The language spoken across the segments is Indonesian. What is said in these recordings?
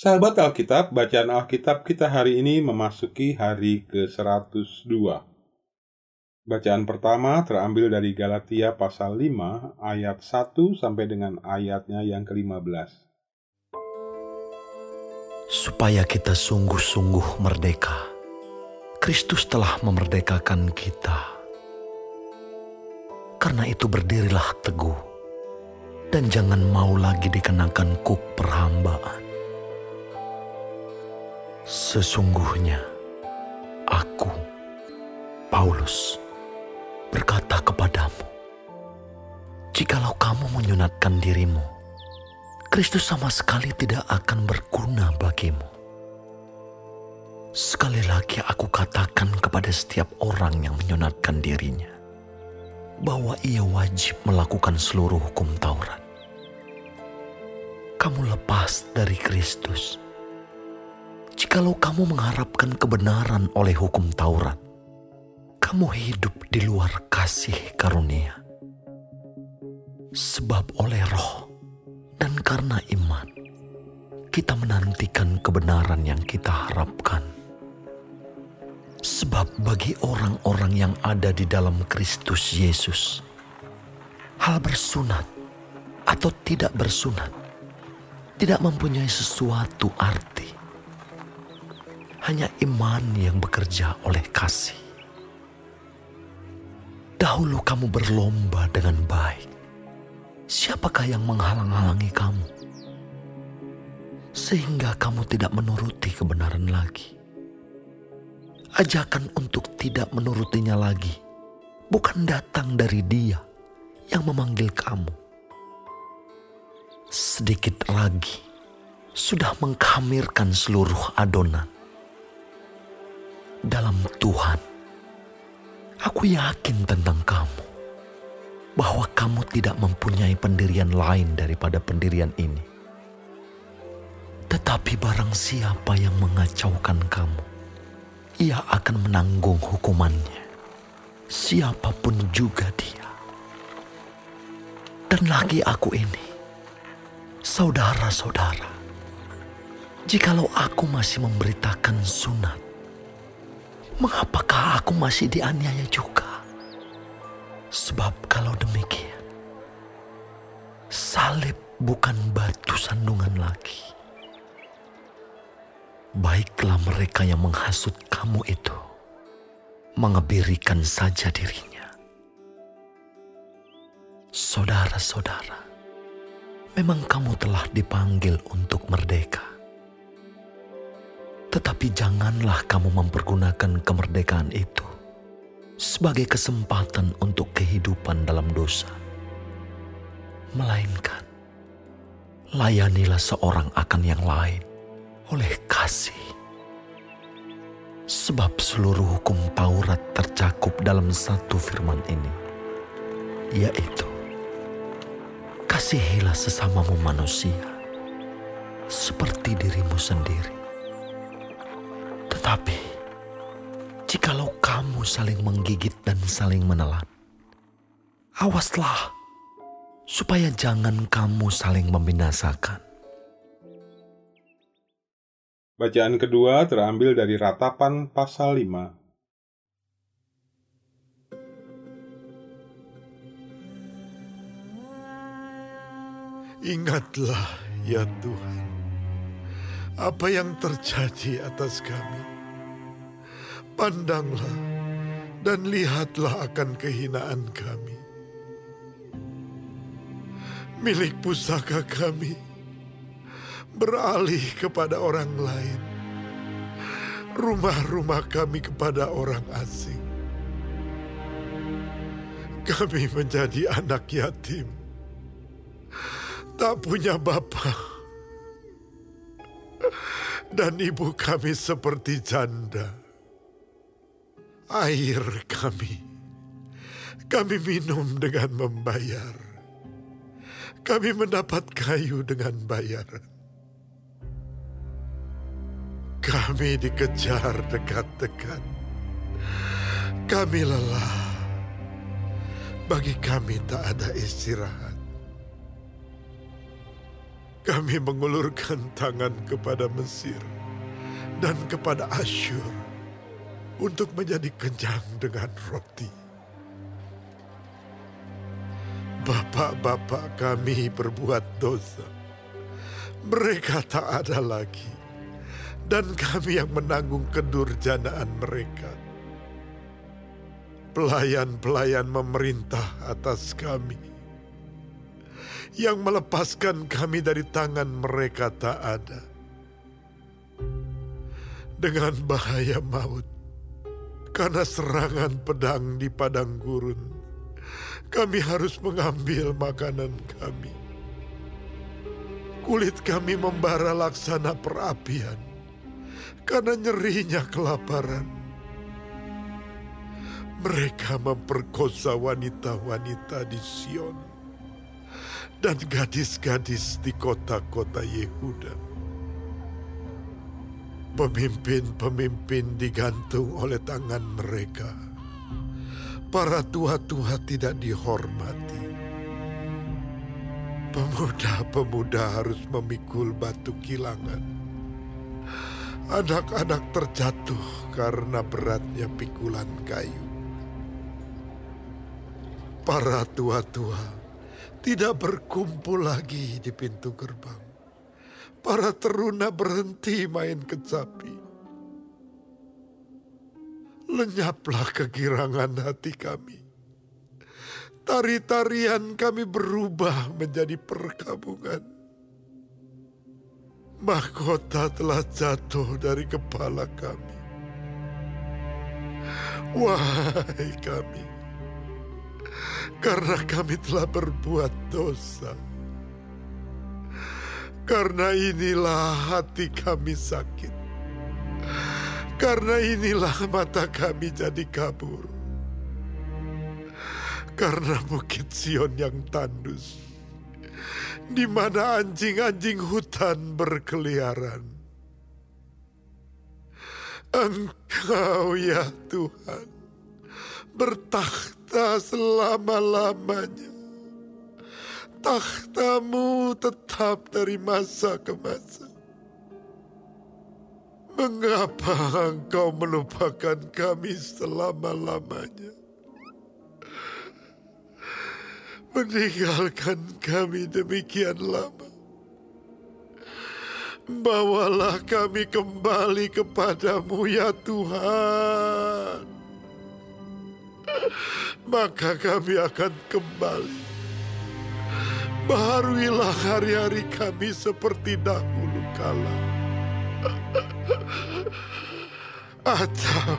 Sahabat Alkitab, bacaan Alkitab kita hari ini memasuki hari ke-102. Bacaan pertama terambil dari Galatia pasal 5 ayat 1 sampai dengan ayatnya yang ke-15. Supaya kita sungguh-sungguh merdeka, Kristus telah memerdekakan kita. Karena itu berdirilah teguh, dan jangan mau lagi dikenakan kuk perhambaan Sesungguhnya aku, Paulus, berkata kepadamu, jikalau kamu menyunatkan dirimu, Kristus sama sekali tidak akan berguna bagimu. Sekali lagi aku katakan kepada setiap orang yang menyunatkan dirinya, bahwa ia wajib melakukan seluruh hukum Taurat. Kamu lepas dari Kristus, Jikalau kamu mengharapkan kebenaran oleh hukum Taurat, kamu hidup di luar kasih karunia. Sebab oleh roh dan karena iman, kita menantikan kebenaran yang kita harapkan. Sebab bagi orang-orang yang ada di dalam Kristus Yesus, hal bersunat atau tidak bersunat tidak mempunyai sesuatu arti hanya iman yang bekerja oleh kasih. Dahulu kamu berlomba dengan baik. Siapakah yang menghalang-halangi kamu? Sehingga kamu tidak menuruti kebenaran lagi. Ajakan untuk tidak menurutinya lagi bukan datang dari dia yang memanggil kamu. Sedikit lagi sudah mengkamirkan seluruh adonan dalam Tuhan. Aku yakin tentang kamu bahwa kamu tidak mempunyai pendirian lain daripada pendirian ini. Tetapi barang siapa yang mengacaukan kamu, ia akan menanggung hukumannya. Siapa pun juga dia. Dan lagi aku ini, saudara-saudara, jikalau aku masih memberitakan sunat, mengapakah aku masih dianiaya juga? Sebab kalau demikian, salib bukan batu sandungan lagi. Baiklah mereka yang menghasut kamu itu, mengebirikan saja dirinya. Saudara-saudara, memang kamu telah dipanggil untuk merdeka tetapi janganlah kamu mempergunakan kemerdekaan itu sebagai kesempatan untuk kehidupan dalam dosa. Melainkan, layanilah seorang akan yang lain oleh kasih. Sebab seluruh hukum Taurat tercakup dalam satu firman ini, yaitu kasihilah sesamamu manusia seperti dirimu sendiri. Tetapi, jikalau kamu saling menggigit dan saling menelan, awaslah supaya jangan kamu saling membinasakan. Bacaan kedua terambil dari ratapan pasal 5. Ingatlah ya Tuhan, apa yang terjadi atas kami Pandanglah dan lihatlah akan kehinaan kami. Milik pusaka kami beralih kepada orang lain. Rumah-rumah kami kepada orang asing. Kami menjadi anak yatim. Tak punya bapak. Dan ibu kami seperti janda air kami. Kami minum dengan membayar. Kami mendapat kayu dengan bayaran. Kami dikejar dekat-dekat. Kami lelah. Bagi kami tak ada istirahat. kami mengulurkan tangan kepada Mesir dan kepada Asyur untuk menjadi kenyang dengan roti. Bapak-bapak kami berbuat dosa. Mereka tak ada lagi. Dan kami yang menanggung kedurjanaan mereka. Pelayan-pelayan memerintah atas kami. Yang melepaskan kami dari tangan mereka tak ada. Dengan bahaya maut. Karena serangan pedang di padang gurun. Kami harus mengambil makanan kami. Kulit kami membara laksana perapian karena nyerinya kelaparan. Mereka memperkosa wanita-wanita di Sion dan gadis-gadis di kota-kota Yehuda. Pemimpin-pemimpin digantung oleh tangan mereka. Para tua-tua tidak dihormati. Pemuda-pemuda harus memikul batu kilangan Anak-anak terjatuh karena beratnya pikulan kayu. Para tua-tua tidak berkumpul lagi di pintu gerbang. Para teruna berhenti main kecapi. Lenyaplah kegirangan hati kami. Tari-tarian kami berubah menjadi perkabungan mahkota telah jatuh dari kepala kami. Wahai kami, karena kami telah berbuat dosa. Karena inilah hati kami sakit. Karena inilah mata kami jadi kabur. Karena bukit Sion yang tandus di mana anjing-anjing hutan berkeliaran. Engkau ya Tuhan, bertakhta selama-lamanya. Takhtamu tetap dari masa ke masa. Mengapa engkau melupakan kami selama-lamanya? meninggalkan kami demikian lama. Bawalah kami kembali kepadamu ya Tuhan. Maka kami akan kembali. Baharuilah hari-hari kami seperti dahulu kala. Atau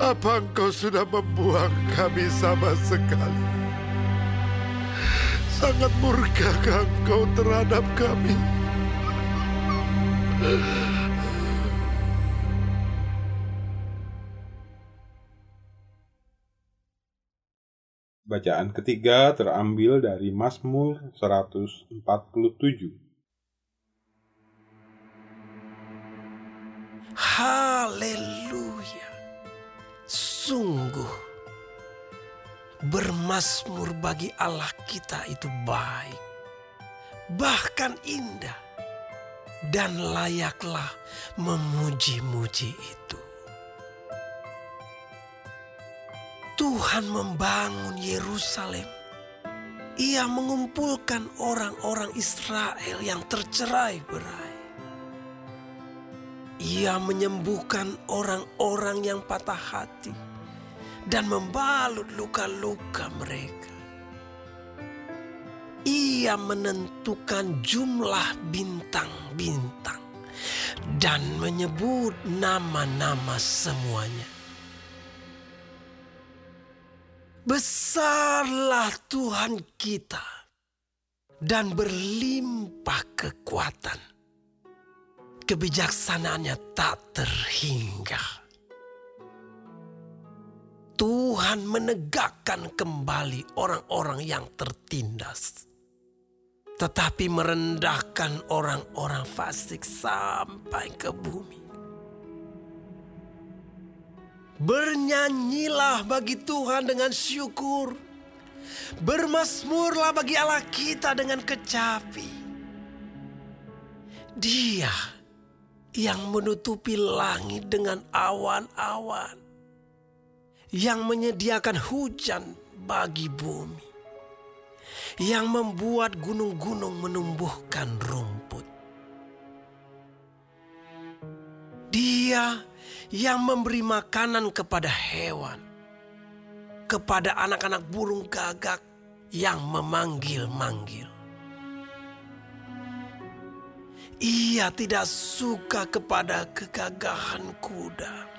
apa engkau sudah membuang kami sama sekali? Sangat murka engkau terhadap kami. Bacaan ketiga terambil dari Mazmur 147. Haleluya. Sungguh bermasmur bagi Allah kita itu baik, bahkan indah, dan layaklah memuji-muji itu. Tuhan membangun Yerusalem. Ia mengumpulkan orang-orang Israel yang tercerai berai. Ia menyembuhkan orang-orang yang patah hati dan membalut luka-luka mereka. Ia menentukan jumlah bintang-bintang dan menyebut nama-nama semuanya. Besarlah Tuhan kita dan berlimpah kekuatan kebijaksanaannya tak terhingga. Tuhan menegakkan kembali orang-orang yang tertindas. Tetapi merendahkan orang-orang fasik sampai ke bumi. Bernyanyilah bagi Tuhan dengan syukur. Bermasmurlah bagi Allah kita dengan kecapi. Dia yang menutupi langit dengan awan-awan. Yang menyediakan hujan bagi bumi. Yang membuat gunung-gunung menumbuhkan rumput. Dia yang memberi makanan kepada hewan, kepada anak-anak burung gagak yang memanggil-manggil. Ia tidak suka kepada kegagahan kuda.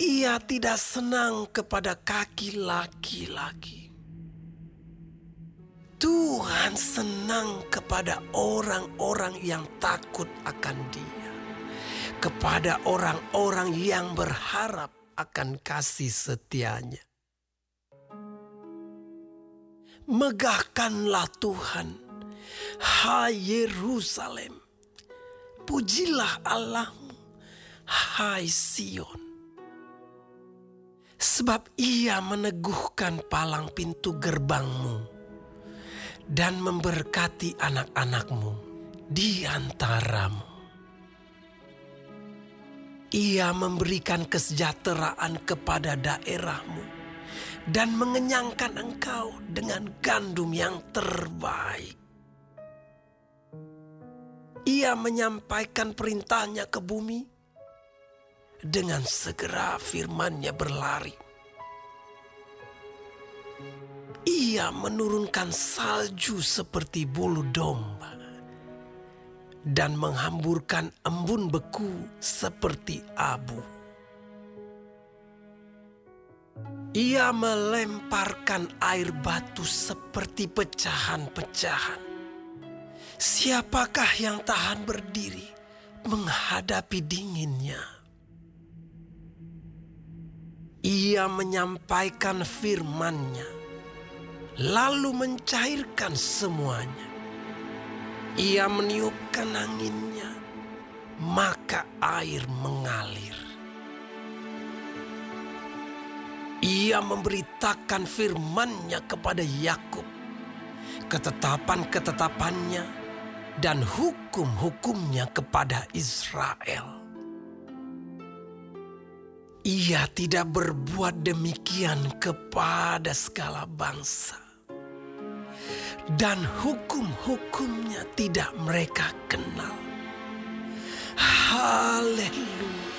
Ia tidak senang kepada kaki laki-laki. Tuhan senang kepada orang-orang yang takut akan Dia kepada orang-orang yang berharap akan kasih setianya. Megahkanlah Tuhan, hai Yerusalem. Pujilah Allahmu, hai Sion. Sebab ia meneguhkan palang pintu gerbangmu dan memberkati anak-anakmu di antaramu. Ia memberikan kesejahteraan kepada daerahmu dan mengenyangkan engkau dengan gandum yang terbaik. Ia menyampaikan perintahnya ke bumi dengan segera firmannya berlari. Ia menurunkan salju seperti bulu domba dan menghamburkan embun beku seperti abu. Ia melemparkan air batu seperti pecahan-pecahan. Siapakah yang tahan berdiri menghadapi dinginnya? Ia menyampaikan firman-Nya, lalu mencairkan semuanya ia meniupkan anginnya, maka air mengalir. Ia memberitakan firman-Nya kepada Yakub, ketetapan-ketetapannya dan hukum-hukumnya kepada Israel. Ia tidak berbuat demikian kepada segala bangsa dan hukum-hukumnya tidak mereka kenal. Haleluya.